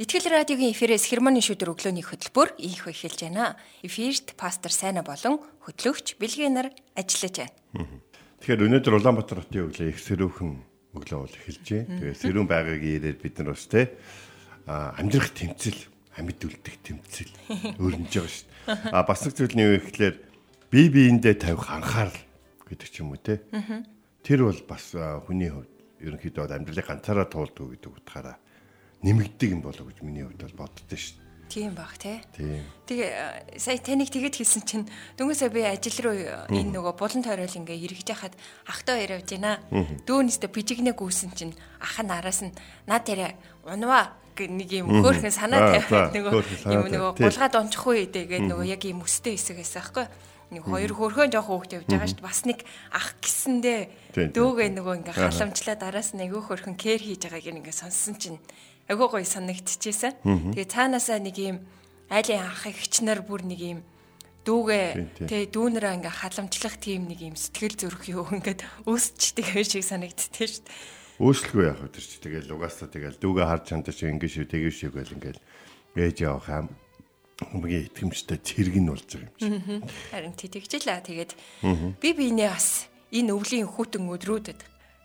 Итгэл радиогийн эфирээс хермоны шүдэр өглөөний хөтөлбөр ийх эхэлж байна. Эфирт пастор Сайна болон хөтлөгч Билгэнаар ажиллаж байна. Тэгэхээр өнөөдөр Улаанбаатар хотын өглөө их сэрүүхэн өглөө бол эхэлж байна. Тэгээ сэрүүн байгагийн ирээд бид нар бас те амьдрах тэмцэл, амьд үлдэх тэмцэл өрнөж байгаа шүү дээ. А бас нэг зүйл нь юу гэхээр бие биендээ тавих анхаарал гэдэг ч юм уу те. Тэр бол бас хүний хувьд ерөнхийдөө амьдралыг ганцаараа туулдаг гэдэг утгаараа нэмэгдэг юм болов гэж миний хувьд бол боддоо шүү. Тийм баг тий. Тэгээ сая таныг тэгэд хэлсэн чинь дөнгөсөө би ажил руу энэ нөгөө булан тойрол ингээ эргэж яхад ахтаа ирэж байна. Дүүнэстэ пижигнэ гүйсэн чинь ах нь араас нь над тэрэ унваа нэг юм хөөхөн санаа тавиад нөгөө юм нөгөө булгаад ончихгүй тэгээд нөгөө яг юм өстэй хэсэг байсан аахгүй? Нэг хоёр хөрхөн жоох хөөхт явж байгаа шүү. Бас нэг ах гисэндээ дөөгээ нөгөө ингээ халамжлаа дараас нэг хөрхөн кэр хийж байгааг ингээ сонссон чинь айгүй гоё санагдчихжээ. Тэгээ цаанаасаа нэг юм айлын ах эгчнэр бүр нэг юм дүүгээ тэгээ дүүнэрээ ингээ халамжлах тийм нэг юм сэтгэл зүрх юу ингээд өсчдөг шиг санагдтээ шүү дээ. Өөрчлөхгүй яах вэ чи? Тэгэл угаасаа тэгэл дүүгээ харж чандаа чи ингээ шүү тэгээ шүү гэл ингээл ээж явах юм хамгийн итгэмжтэй цэрэг нь болж байгаа юм чи. Харин тэгжлээ тэгээд би биенээ бас энэ өвлийн хүүтэн өдрүүдэд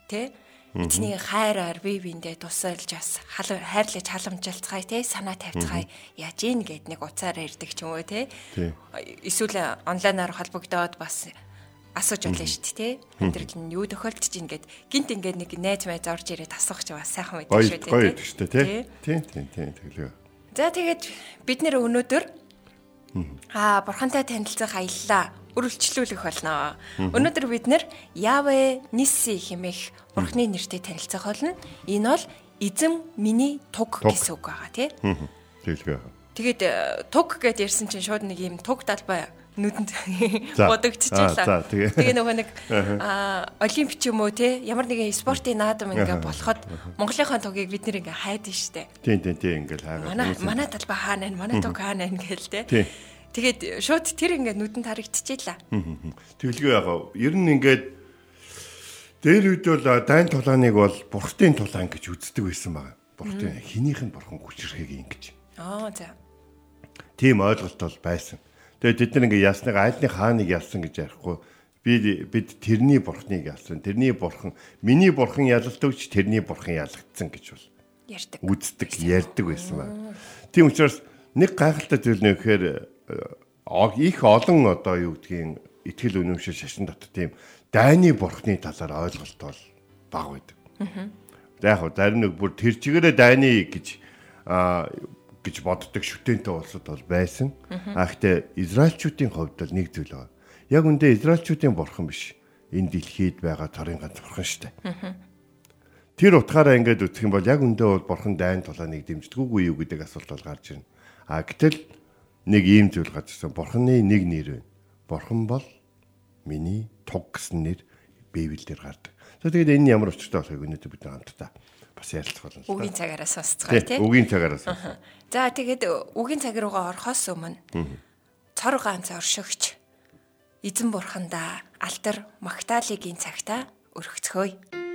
тий эцний хайраар бие биендээ тусалж бас хайрлаж халамжилцгаая те санаа тавьцгаая. Яаж ийн гэд нэг уцаар ирдэг ч юм уу те эсвэл онлайнаар холбогдоод бас асууж байлаа шүү дээ те амьдрал нь юу тохиолдож ийн гэд. Гинт ингээд нэг найз майз орж ирээд асуух ч бас сайхан байдаг шүү дээ те тийм тийм тэглээ за тэгээд бид нэр өнөөдөр аа бурхантай танилцах аяллаа үргэлжлүүлэх болно. Өнөөдөр бид нэр Явэ Ниси хэмээх бурхны нэртэй танилцах болно. Энэ бол эзэн миний туг гэсэн үг байгаа тий. Тэгэлгүй. Тэгээд э, туг гэд ярьсан чинь шууд нэг юм туг талбай нүдэнд бодогдчихлаа. Тэгээ нөгөө нэг олимпич юм уу те ямар нэгэн спортын наадам ингээ болоход Монголынхаа тугийг бид нэр ингээ хайдаг штэ. Тийм тийм тийм ингээл хайгаа. Манай манай талбай хаана байна? Манай туг хаана байна гээл те. Тэгээд шууд тэр ингээд нүдэнд харагдчихлаа. Тэглгүй яг ер нь ингээд дээр үед бол дайн тулааныг бол бурхтын тулаан гэж үздэг байсан байгаа. Бурхтын хинийх нь бурхан хүчрэхийг ингэж. Аа за. Тийм ойлголт бол байсан. Тэгээд бид нар ингээд ясныг айлны хааныг ялсан гэж ярихгүй би бид тэрний бурхныг ялсан. Тэрний бурхан миний бурхан ялалтагч тэрний бурхан ялагдсан гэж бол ярьдаг. Үздэг, ярьдаг байсан байна. Тийм учраас нэг гайхалтай зүйл нь гэхээр их олон одоо юу гэдгийг итгэл үнэмшил шашин дотор тийм дайны бурхны талаар ойлголт бол бага байдаг. За яг зарим нэг бүр тэр чигээрээ дайны гэж гэж боддог шүтэнтэй улсууд бол байсан. А гэхдээ израилчүүдийн хувьд бол нэг зүйл байна. Яг үндэ израилчүүдийн бурхан биш. Энэ дэлхийд байгаа торын ганц бурхан шүү дээ. Тэр утгаараа ингээд үтгэх юм бол яг үндэ бол бурхан дайн тулааныг дэмждэггүй юу гэдэг асуулт бол гарч ирнэ. А гэтэл нэг ийм зүйл гарчсан. Бурханы нэг нэр байна. Бурхан бол миний туг гэсэн нэр Библиэлд гардаг. За тэгээд энэ ямар учиртай болохыг өнөөдөр бид хамтдаа бас ярилцах болно. Үгийн цагаараас сонсцгоо тийм. Үгийн цагаараас. За тэгээд үгийн цаг руугаа орохоос өмнө цор ганц оршигч эзэн бурхандаа алтар Магдалигийн цагта өргөцгөөе.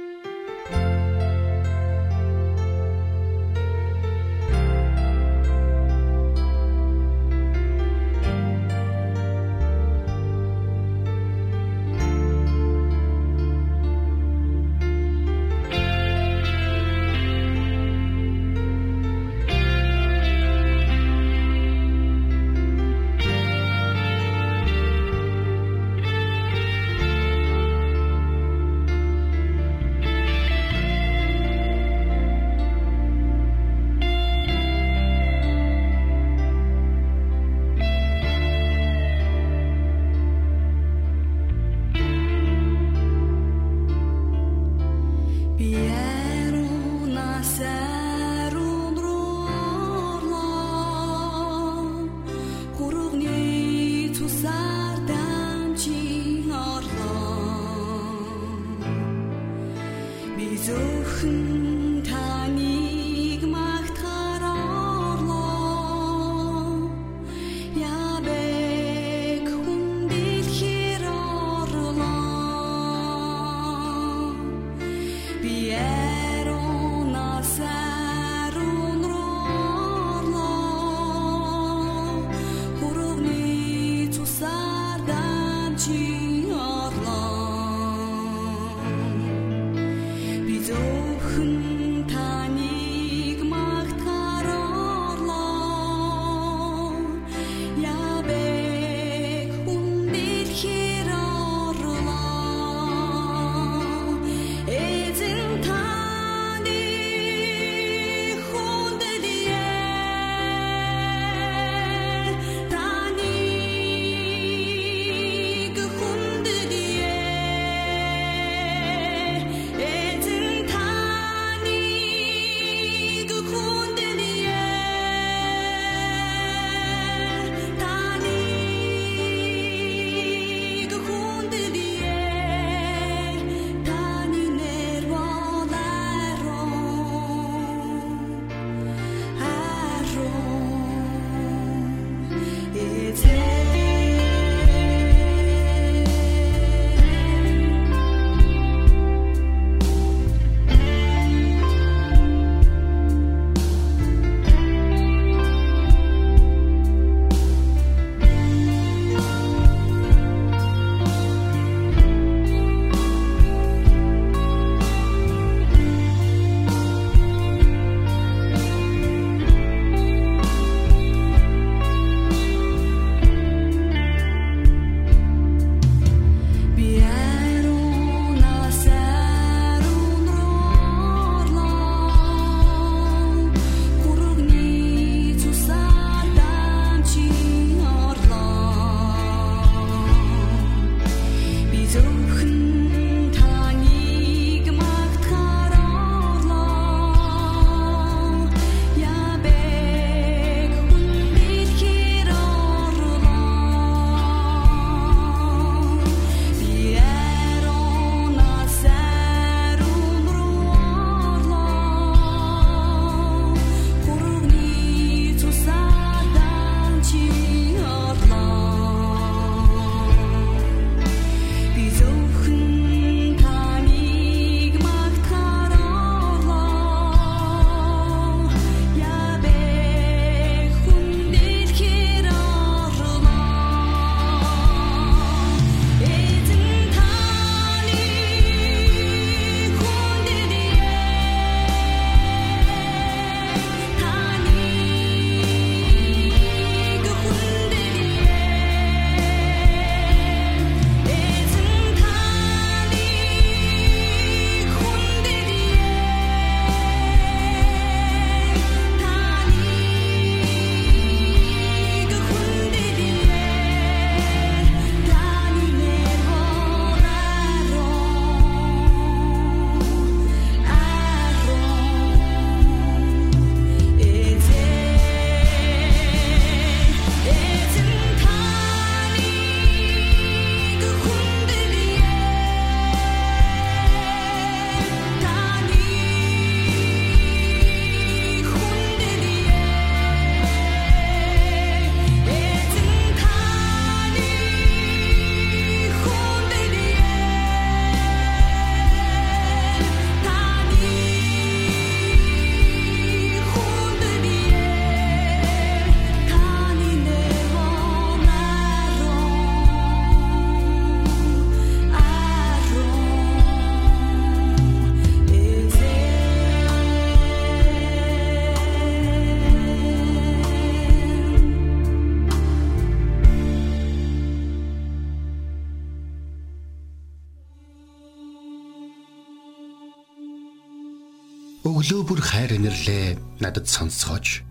Өглөө бүр хайр инэрлээ надад сонсгооч.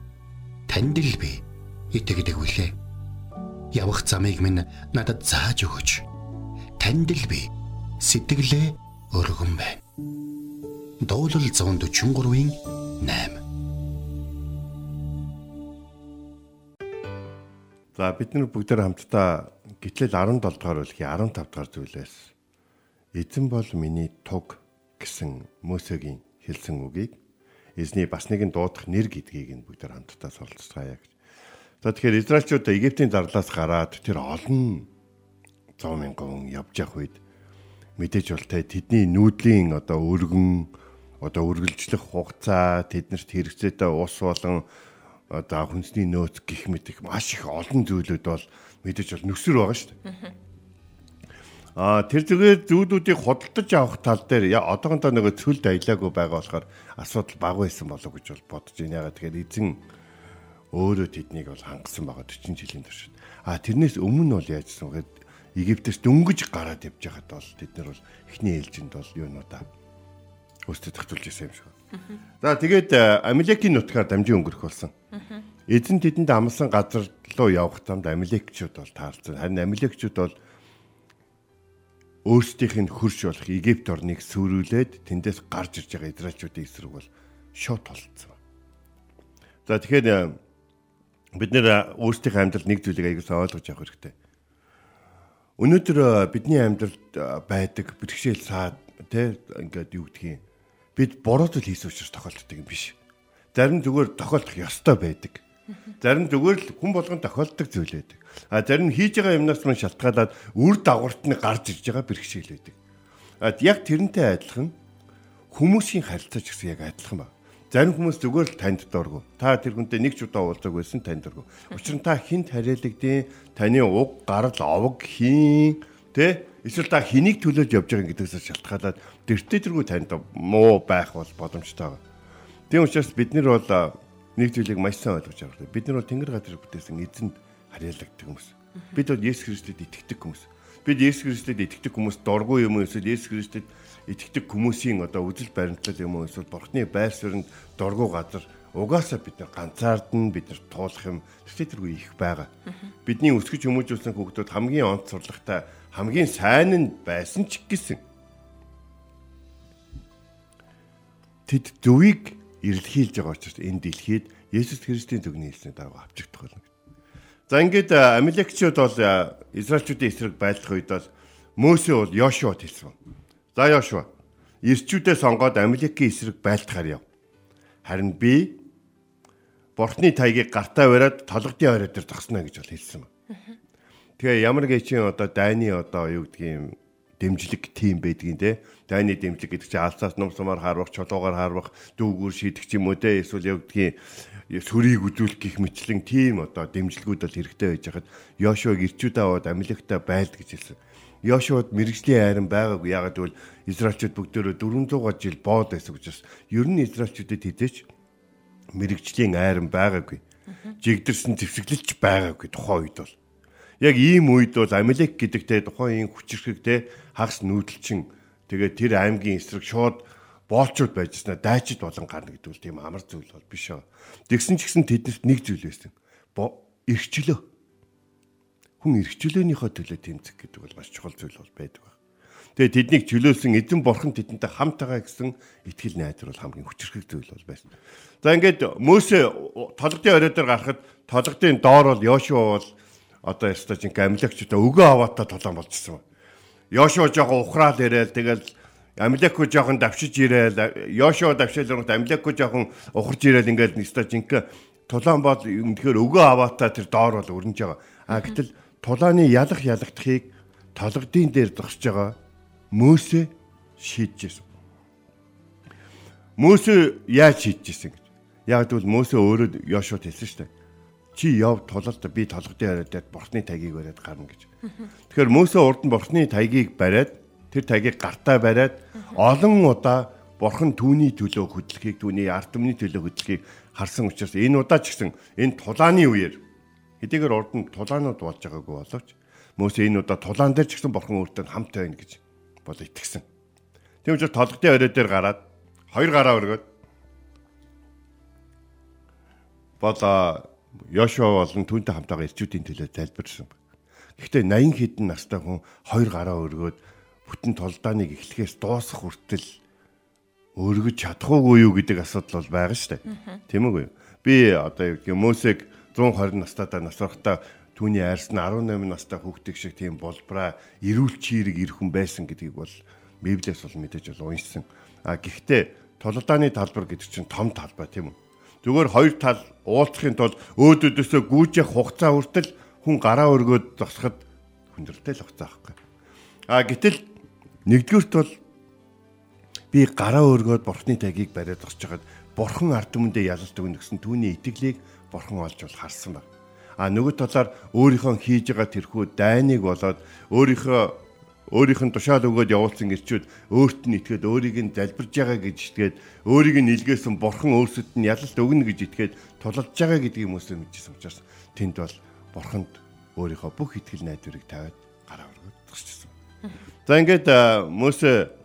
Танд л би итгэдэг үлээ. Явах замыг минь надад зааж өгөөч. Танд л би сэтгэлээ өргөн байна. Дуулал 143-ийн 8 За бид нар бүгд хамтдаа гитлэл 17 дугаар бүлгийн 15 дугаар зүйлээс эзэн бол миний туг гэсэн Мөсегийн хэлсэн үгийг эзний бас нэгэн дуудах нэр гэдгийг нь бүгд хамтдаа суралцгаая гэж. За тэгэхээр Израильчууд Египтийн зарлаас гараад тэр олон 100 мянган явж явах үед мэдээж бол тэ тэдний нүүдлийн одоо өргөн одоо үргэлжлэх хугацаа тэднэрт хэрэгцээтэй ус болон одоо хүнсний нөөц гих мэт их маш их олон зүйлүүд бол мэдээж бол нүсэр байгаа шүү дээ. Аа тэр зүгээр зүүдүүдийг худалдаж авах тал дээр одоохондоо нөгөө цөлд аялаагүй байгаа болохоор асуудал бага байсан болов гэж бол бодож байна. Ягаад тэгэхээр эзэн өөрөө тэднийг бол хангасан байгаа 40 жилийн турш. Аа тэрнээс өмнө бол яажсан гэхэд Египтээс дөнгөж гараад явж байхад бол тэд нар бол эхний ээлжинд бол юунуудаа өөрсдөө тогтуулж ирсэн юм шиг. За тэгээд Амилекийн нутгаар дамжин өнгөрөх болсон. Эзэн тэдэнд амлсан газар руу явах замд Амилекчүүд бол таарсан. Харин Амилекчүүд бол өөрсдийнх нь хөрш болох Египт орныг сүрүүлээд тэндээс гарч ирж байгаа Израильчүүдийн эсрэг бол шууд толцсон. За тэгэхээр бид нэр өөрсдийнхээ амьдралд нэг зүйлийг аягуулсан ойлгож явах хэрэгтэй. Өнөөдөр бидний амьдралд байдаг бэрхшээл саад тий ингээд юу гэдгийг бид буруу зүйл хийсэн учраас тохиолддог юм биш. Зарим зүгээр тохиолдох ёстой байдаг. Зарим зүгээр л хүн болгон тохиолддог зүйл байдаг. А зарим хийж байгаа юмнаас мань шалтгаалаад үр дагаварт нь гарч ирж байгаа бэрхшээл байдаг. А яг тэрнтэй адилхан хүмүүсийн харилцаач гэсэн яг адилхан байна. Зарим хүмүүс зүгээр л танд дургу. Та тэр хүнтэй нэг ч удаа уулзаг байсан танд дургу. Учир нь та хинт харилцагдیں۔ Таны уг гарал овог хийн тэ эсвэл та хэнийг төлөөж явж байгаа гэдгээс шалтгаалаад тэртээ тэргүй танд муу байх бол боломжтой. Тийм учраас бид нар бол нэг зүйлийг маш сайн ойлгож авах. Бид нар бол Тэнгэр газар бүтээсэн эзэнд харьяалагддаг хүмүүс. Бид бол Есүс Христэд итгэдэг хүмүүс. Бид Есүс Христэд итгэдэг хүмүүс дургүй юм уу эсвэл Есүс Христэд итгэдэг хүмүүсийн одоо үжил баримтлал юм уу эсвэл бурхны байр суурьнд дургу газар угаасаа бид нар ганцаардна бид нар туулах юм тэргүй их байгаа. Бидний өсгөж хүмүүжүүлсэн хүүхдүүд хамгийн онц сурлагатай хамгийн сайн нь байсан ч гэсэн тэд зөвийг ирэлхийлж байгаа учраас энэ дэлхийд Есүс Христийн зүгний хэлсний дагуу авчигдах болно. За ингээд Амилекчүүд бол Израильчүүдийн эсрэг байлдах үед бол Мөсө бол Йошуад хэлсэн. За Йошуа ирчүүдээ сонгоод Амалекийн эсрэг байлтахаар яв. Харин би Бурхны тайгийг гартаа бариад толгодын орой дээр зогсноо гэж бол хэлсэн. Тэгээ ямар гэчин одоо дайны одоо юу гэдгийг дэмжлэг тим байдгийн те дайны дэмжлэг гэдэг чинь алцаас ном сумаар харвах чулуугаар харвах дүүгүүр шийдэх ч юм уу те эсвэл гэдгийг сүрийг үзүүлэх гих мэтлэн тим одоо дэмжлэгүүд бол хэрэгтэй байж хахад Йошуаг ирчүүдээ аваад Амалектай байлд гэж хэлсэн. Йошуад мэрэгжлийн айран байгаагүй. Ягаад гэвэл Израильчууд бүгдөө 400 жил боод байсан учраас ер нь Израильчүүдэд хідээч мэрэгжлийн айран байгаагүй. Жигдэрсэн зэвсэглэлч байгаагүй тухайн үед бол. Яг ийм үед бол Амелек гэдэгтэй тухайн хүчрхэгтэй хагас нүүдэлчин тэгээд тэр аймгийн эсрэг шууд боолчууд байжснаа дайчид болон гарна гэдэг үл тийм амар зүйл бол биш аа. Тэгсэн ч гэсэн тэднэрт нэг зүйл байсан. Ирчлөө хүн эрхчлөөнийхөө төлөө тэмцэх гэдэг бол маш чухал зүйл бол байдаг байна. Тэгээ тэднийг чөлөөлсөн эзэн бурхан тэдэнтэй хамт байгаа гэсэн итгэл найдар бол хамгийн хүчрхэг зүйл бол байсан. За ингээд Мөсө толгодын орой дээр гарахад толгодын доор бол Йошуа бол одоо ястаа чинь амилагчтай өгөө аваатаа толон болчихсон. Йошуа жоохон ухраал ирээл тэгэл Амилеко жоохон давшиж ирээл Йошуа руу Амилеко жоохон ухарж ирээл ингээд нэстэ жинхэнэ тулаан бол үнэхээр өгөө аваатаа тэр доор бол өрнөж байгаа. А гэтэл тулааны ялах ялагдахыг толгодын дээр зогсож байгаа Мөсө шийдчихсэн. Мөсө яаж шийдчихсэн гэж. Яг тэгвэл Мөсө өөрөө Йошуад хэлсэн шүү дээ. Чи яв тулалд би толгодын хараад бурхны тайгийг бариад гарна гэж. Тэгэхээр Мөсө урд нь бурхны тайгийг бариад тэр тайгийг гартаа бариад олон удаа бурхан түүний төлөө хөдлөхийг түүний ард түмний төлөө хөдлөхийг харсан учраас энэ удаа ч гэсэн энэ тулааны үеэр Хэдийгээр урд нь тулаанууд болж байгаагүй боловч Мөсө энэ удаа тулаан дээр ч гэсэн бурхан өөртөө хамт байна гэж бол итгэсэн. Тийм учраас толгодын орой дээр гараад хоёр гараа өргөд болоо Йошуа болон түүнтэй хамтаага ирчүүдийн төлөө залбирсан. Гэхдээ 80 хэдэн настай хүн хоёр гараа өргөөд бүтэн толдааныг эхлэхээс дуусах хүртэл өргөж чадахгүй юу гэдэг асуудал бол байгаа шүү дээ. Тийм үгүй. Би одоо юу Мөсег 120 настайдаа насрахтаа түүний айрс нь 18 настай хүүхдийг шиг тийм болбраа эрүүл чирэг ирхэн байсан гэдгийг бол Библиэс бол мэдээж бол уншсан. А гэхдээ тулалдааны талбар гэдэг чинь том талбай тийм үү? Зүгээр хоёр тал уулзахын тулд өөдөөдөөсөө гүйжих хугацаа хүртэл хүн гараа өргөөд зогсоход хүндрэлтэй л хугацаа байхгүй. А гэтэл нэгдүгürt бол би гараа өргөөд бурхны тагийг бариад зогсож хахад бурхан ард түмэндээ ялалт өгнө гэсэн түүний итгэлийг бурхан олж бол харсан баг. А нөгөө талаар өөрийнхөө хийж байгаа тэрхүү дайныг болоод өөрийнхөө өөрийнх нь тушаал өгөөд явуулсан ирчүүд өөрт нь итгээд өөрийг нь залбирж байгаа гэж итгээд өөрийг нь илгээсэн бурхан өөрсөд нь ялалт өгнө гэж итгээд тулалж байгаа гэдгийг хүмүүсээ мэдчихсэн учраас тэнд бол бурханд өөрийнхөө бүх итгэл найдварыг тавиад гараа өргөд төгсчихсэн. За ингээд Мөсө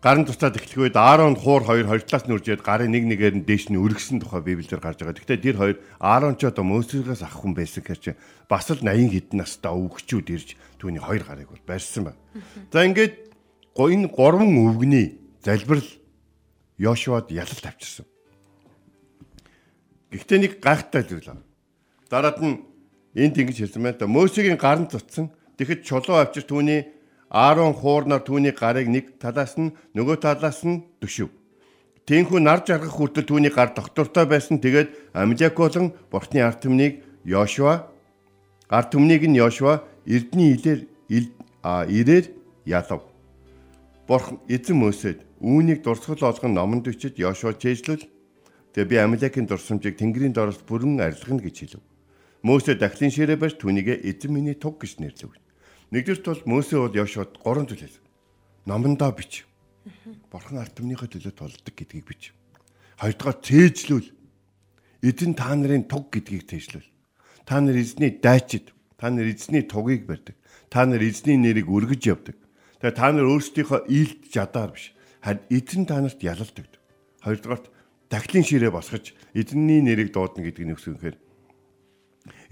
гарын туцаад эхлэх үед Аарон хуур хоёр хоёр талаас нь үржээд гарын нэг нэгээр нь дээш нь өргөсөн тухай Библиэлд гарч байгаа. Гэхдээ тэр хоёр Аарон ч одоо Мөсөгөөс авах хүн байсан гэж бас л 80 хэдэн настай өвгчүүд ирж түүний хоёр гарыг бол барьсан байна. За ингээд энэ гурван өвгний залбирал Йошуад ялалт авчирсан. Гэхдээ нэг гайхалтай зүйл байна. Дараад нь энд ингэж хэлсэн байна. Мөсөгийн гарын цуцсан. Тэгэхэд чулуу авчир түүний Аарон хуурнаар түүний гарыг нэг талаас нь нөгөө талаас нь төшөв. Тэнхүү нар жаргах хүртэл түүний гар доктортой байсан. Тэгээд Амляколон бурхны ард түмнийг Йошуа ард түмнийг нь Йошуа Эрдний илээр а ирээр ялав. Бурхан эзэн Мөсөд үүнийг дурсгал олгон номонд бичиж Йошуа чэйжлүүл. Тэгээ би Амлекийн дурсамжийг Тэнгэрийн дороос бүрэн арилгана гэж хэлв. Мөсө дахлын ширээ барьж түүнийгээ эзэн миний туг гэж нэрлэв. Нэгдүгürt бол Мөсө бол Йошуад гурван зүйл хэлсэн. Номондоо бич. Бурхан ард түмнийхээ төлөө тулдаг гэдгийг бич. Хоёрдугаар цээжлүүл. Эзэн та нарын туг гэдгийг цээжлүүл. Та нар эзний дайчид, та нар эзний тугийг барьдаг. Та нар эзний нэрийг өргөж явдаг. Тэгээ та нар өөрсдийнхөө ийд жадаар биш. Харин эзэн та нарт ялалт өгдөг. Хоёрдугаарт дахлын ширээ босгож эзэнний нэрийг дуудана гэдэг нь өсгөнхээр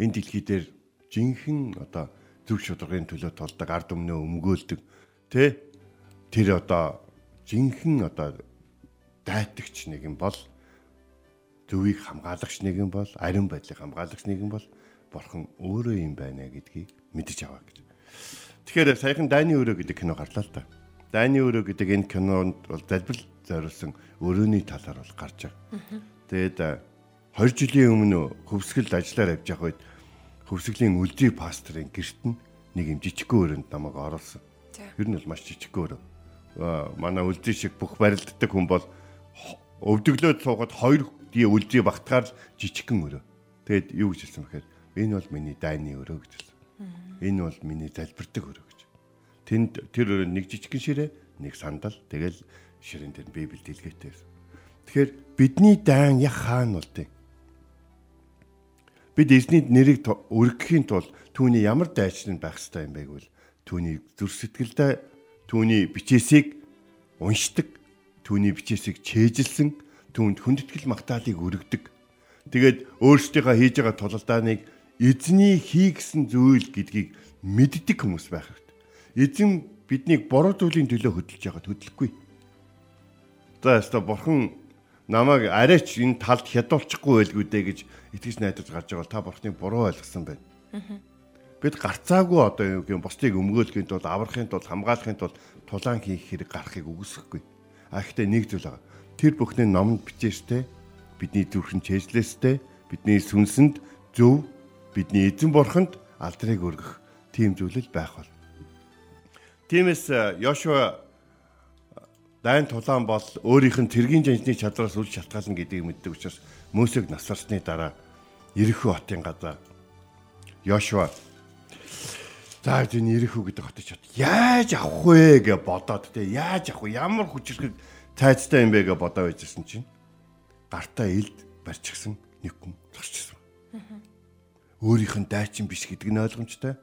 энэ дэлхий дээр жинхэнэ одоо зөв шударгын төлөө толдог ард өмнөө өмгөөлдөг тэ тэр одоо жинхэнэ одоо дайтагч нэг юм бол зөвийг хамгаалагч нэг юм бол ариун байдлыг хамгаалагч нэг юм бол бурхан өөрөө юм байна гэдгийг мэдэж аваа гэж. Тэгэхээр саяхан Дайны өрөө гэдэг кино гарлаа л да. Дайны өрөө гэдэг энэ кинонд бол залбил зориулсан өрөөний талаар бол гарч байгаа. Тэгээд 20 жилийн өмнө хөвсгөл ажиллаар явж байгаа үед хөвсгөлийн үлдий пасторын гэрт нь нэг юм жижигхэн өрөөнд намайг оруулсан. Ер нь бол маш жижигхэн өрөө. Манай үлдий шиг бүх барилддаг хүн бол өвдөглөөд суугаад хоёр ди үлдий багтахаар жижигхэн өрөө. Тэгэд юу гэж хэлсэн бэхээр энэ бол миний дайны өрөө гэж хэлсэн. Энэ бол миний залбирдаг өрөө гэж. Тэнд тэр өрөө нэг жижигхэн ширээ, нэг сандал, тэгэл ширээн дээр Библи дэлгээтэй. Тэгэхээр бидний дайн яг хаана болдгийг Бид эзний нэрийг өргөхийн тулд түүний ямар дайчин байх ёстой юм бэ гэвэл түүний зүр сэтгэлдээ түүний бичээсийг уншдаг, түүний бичээсийг чэйжилсэн, түүнд хүндэтгэл магтаалыг өргөдөг. Тэгээд өөрсдийнхөө хийж байгаа тулалдааныг эзний хийгсэн зүйл гэдгийг мэддэг хүмүүс байх хэрэгтэй. Эзэн биднийг буруу зүйлийн төлөө хөдөлж байгаад хөдлөхгүй. За яста бурхан намайг арайч энэ талд хядуулчихгүй байлгүй дээ гэж итгэж найдаж гарч байгаа бол та бурхныг буруу ойлгосон байна. Бид гарцаагүй одоо юу гэм бусдыг өмгөөлөхийн тулд аврахын тулд хамгаалахын тулд тулаан хийх хэрэг гарахыг үгүйсэхгүй. А гэхдээ нэг зүйл байгаа. Тэр бүхний номонд бичээстэй бидний зүрхэн чэйжлээстэй бидний сүнсэнд зөв бидний эзэн бурханд алдрыг өргөх тийм зүйлэл байх бол. Тиймээс Йошуа дайн тулаан бол өөрийнх нь тэргийн жанжны чадраас үл шалтгаална гэдгийг мэддэг учраас Мөсег насарсны дараа Ирэхүү хотын газар Йошуа за энэ Ирэхүү гэдэг хотыг чад яаж авах вэ гэж бодоод те яаж авах вэ ямар хүчрхэг тайцтай юм бэ гэж бодоо байжсэн чинь гартаа илд барьчихсан нэг хүн зогсчихсан. Өөрийнх нь дайчин биш гэдэг нь ойлгомжтой.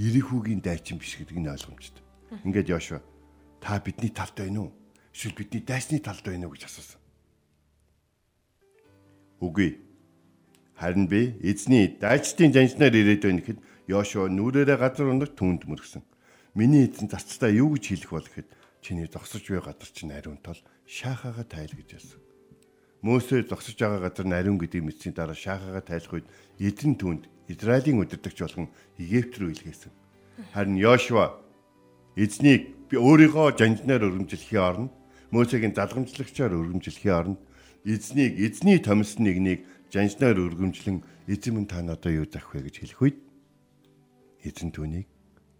Ирэхүүгийн дайчин биш гэдэг нь ойлгомжтой. Ингээд Йошуа та бидний талд байна уу? Эсвэл бидний дайсны талд байна уу гэж асуусан. Үгүй. Харин би эзний дайчдын жанжнаар ирээд байна гэхэд Йошуа нүрээрээ газар ундаг түнд мөргсөн. Миний эзэн зарцтай юу гэж хэлэх бол гэхэд чиний зогсож буй газар чинь ариун тол шаахаага тайл гэж хэлсэн. Мөсө зогсож байгаа газар ариун гэдгийг мэдсийн дараа шаахаага тайлах үед эдэн түнд Израилийн удирдагч болгон Египт рүү илгээсэн. Харин Йошуа эзнийг би өөрийнхөө жанжнаар өргөмжлөхийн оронд Мөсегийн залгамжлагчаар өргөмжлөхийн оронд эзнийг эзний томс нэгнийг жанжнаар өргөмжлөн эзэн минь та надад юу зах вэ гэж хэлэх үед эзэн түүнийг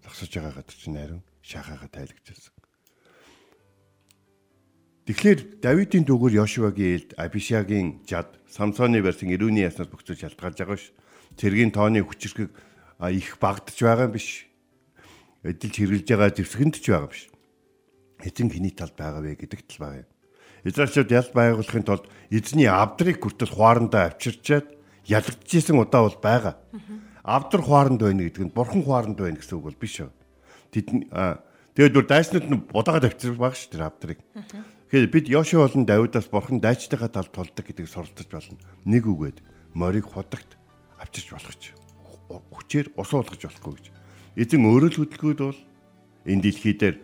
зогсож байгаа гадар чинь харин шахаага тайлагчилсан. Тэгэхээр Давидын дүүгэр Йошуагийн элд Абишагийн жад Самсоны барьсан ирүүний яснаас бөхцөж шалтгаалж байгаа ш. Цэргийн тооны хүчрхэг их багдж байгаа юм биш. Эдэлж хэрглэж байгаа зэвсгэнд ч байгаа биш. Эзэн хэний талд байгаа вэ гэдэгт л байгаа юм. Израильчууд ял байгуулахын тулд эзний авдрыг хүртэл хуарандаа авчирчаад ялагдчихсэн удаа бол байгаа. Авдар хуаранд байна гэдэг нь бурхан хуаранд байна гэсэн үг бол биш үү. Тэд тэгээд бүр дайснууд нь будаагаад авчирх баг ш тэр авдрыг. Тэгэхээр бид Йошуа болон Давидаас бурхан дайчдынхаа талд тулдаг гэдгийг суралцж болно. Нэг үгээд морийг худагт авчирч болох ч хүчээр ус уулгаж болохгүй гэж. Эзэн өөрөө л хөдөлгөөд бол энэ дэлхий дээр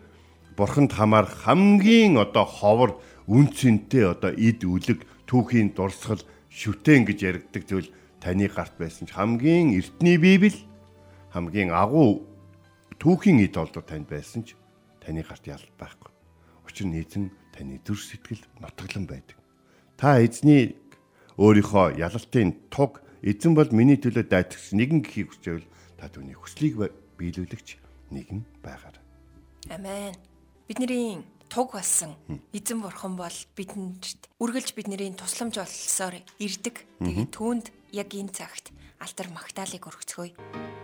бурханд хамаарах хамгийн одоо ховор үнцэнтэй одоо эд үлэг түүхийн дурсгал шүтэн гэж яригддаг зүйл таны гарт байсан ч хамгийн эртний библ хамгийн агуу түүхийн эд олдор танд байсан ч таны гарт ял байхгүй. Учир нь эзэн таны зүр сэтгэл нотглон байдаг. Та эзний өөрийнхөө ялалтын туг эзэн бол миний төлөө дайтагч нэгэн гэхийг хүсвэл та түүний хүслийг биелүүлэгч нэгэн байгаар. Амен. Бидний туг болсон эзэн бурхан бол бидэнд үргэлж бидний тусламж болсоор ирдэг. Тэгээд түүнд яг энэ цагт алтар магтаалык өргөцгөөе.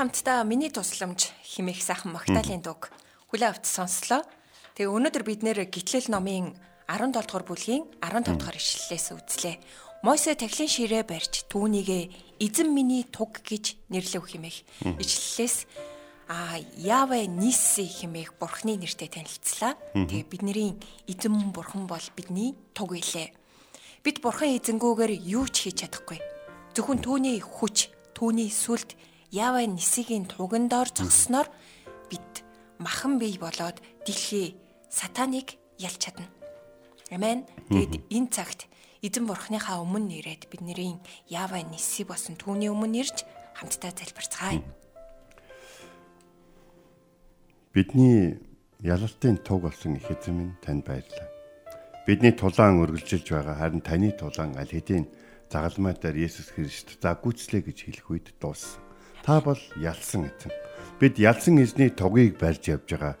Хамтдаа миний тусламж химэх сайхан Магдалины дуг хүлээ авч сонслоо. Тэгээ өнөөдөр бид нэр гитлэл номын 17 дугаар бүлгийн 15 дугаар ишлэлээс үзлээ. Мосе тахлын ширээ барьж түүнийгээ эзэн миний туг гэж нэрлэв химэх. Ишлэлээс а Яве Ниси хэмээх бурхны нэртэй танилцлаа. Тэгээ бидний эзэн бурхан бол бидний туг илээ. Бид бурхан эзэнгүүгээр юу ч хийж чадахгүй. Зөвхөн түүний хүч, түүний сүлд Яве Нисигийн тугандор зогсноор бид махан бий болоод дэлхий сатаныг ялч чадна. Амен. Тэгэд энэ цагт эзэн бурхныхаа өмнө нэрээд бидний Яве Ниси болсон түүний өмнө нэрж хамтдаа залбирцгаая. Бидний ялалтын туг болсон их эзэн минь танд баярлалаа. Бидний тулаан үргэлжилж байгаа харин таны тулаан аль хэдийн загалмай дээр Есүс Христ за гүйцлээ гэж хэлэх үед дууссан. Та бол ялсан эзэн. Бид ялсан эзний тугийг барьж явж байгаа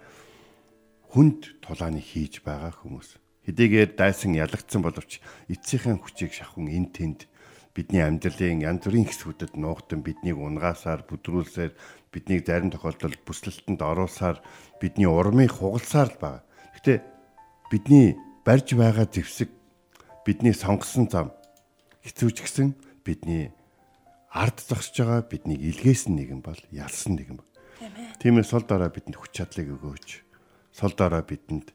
хүнд тулааны хийж байгаа хүмүүс. Хэдийгээр дайсан ялагдсан боловч эцсийнхэн хүчийг шахун эн тэнд бидний амьдралын янз бүрийн хэсгүүдэд нуугдан биднийг унгаасаар бүдрүүлсээр биднийг зарим тохиолдолд бүслэлтэнд оруулсаар бидний урмыг хугалсаар л байна. Гэтэ бидний барьж байгаа зэвсэг бидний сонгосон зам хэцүүч гисэн бидний ард зогсож байгаа бидний илгээсэн нэгэн бол ялсан нэгэн баг. Тиймээс сол дараа бидэнд хүч чадлыг өгөөч. Сол дараа бидэнд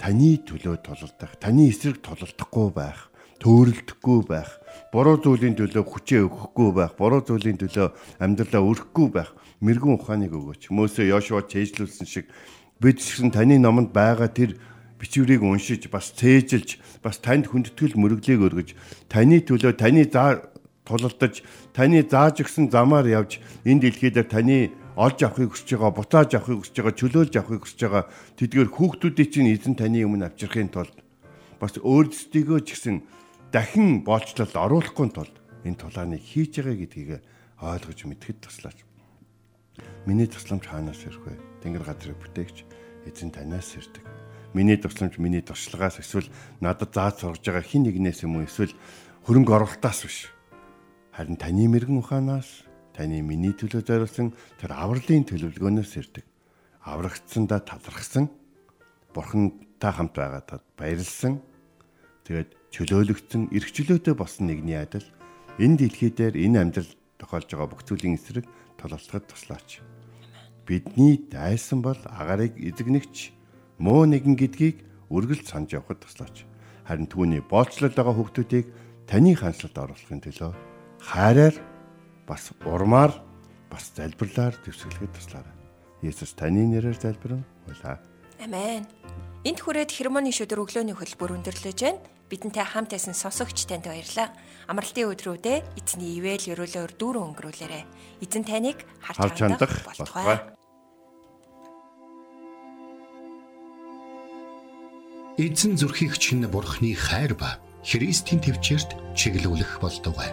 таны төлөө тололдох, таны эсрэг тололдохгүй байх төөрөлдөхгүй байх, буруу зүйлийн төлөө хүчээ өгөхгүй байх, буруу зүйлийн төлөө амьдралаа өрөхгүй байх мэрэгэн ухааныг өгөөч. Мөсөө Йошуа чэйжлүүлсэн шиг бид ч таны номонд байгаа тэр бичвэрийг уншиж бас цээжилж бас танд хүндэтгэл мөрөглийг өргөж таны төлөө таны заа тулалдаж таны зааж өгсөн замаар явж энэ дэлхий дээр таны олж авахыг хүсэж байгаа, бутааж авахыг хүсэж байгаа, чөлөөлж авахыг хүсэж байгаа тэдгээр хүүхдүүдийн чинь эзэн таны өмнө авчрахын тулд бас өөрсдийгөө ч гэсэн дахин боолчлолд оруулахгүй тулд энэ тулааныг хийж байгаа гэдгийг ойлгож мэдхэд туслаач. Миний тусламж хаанаас ирэх вэ? Тэнгэр газрыг бүтээгч эзэн танаас ирдэг. Миний тусламж миний туршлагаас эсвэл надад зааж сургаж байгаа хин нэгнээс юм уу эсвэл хөрөнгө оруулалтаас биш. Харин таны мэрэгэн ухаанаас таны миний төлөө зориулсан тэр авралын төлөвлөгөөнөөс ирдэг. Аврагдсандаа талархсан бурхан та хамт байгаадад баярлсан. Тэгээд чөлөөлөгдсөн эрхчлөөтэй болсон нэгний адил энэ дэлхий дээр энэ амьдрал тохиолж байгаа бүх зүйлийн эсрэг тололцоход туслаач. Бидний дайсан бол агарыг эзэгнэгч муу нэгэн гэдгийг үргэлж санаж явахд туслаач. Харин түүний боолчлол байгаа хүүхдүүдийг таны хандлалд оруулахын төлөө хайраар бас урмаар бас залбирлаар төвсгөлөхөд туслаарай. Есүс таны нэрээр залбирэн хуйлаа. Амен. Энд хүрээд хермоны шүдэр өглөөний хөлбөр өндөрлөж байна бидэнтэй хамт байсан сонсогч танд баярлалаа. Амралтын өдрүүдээ эзний ивэл өрөөлөөр дүүрэн өнгөрүүлээрэ. Эзэн таныг харж хандах болтугай. Эзэн зүрхийг чинь бурхны хайр ба Христийн төвчөрт чиглүүлэх болтугай.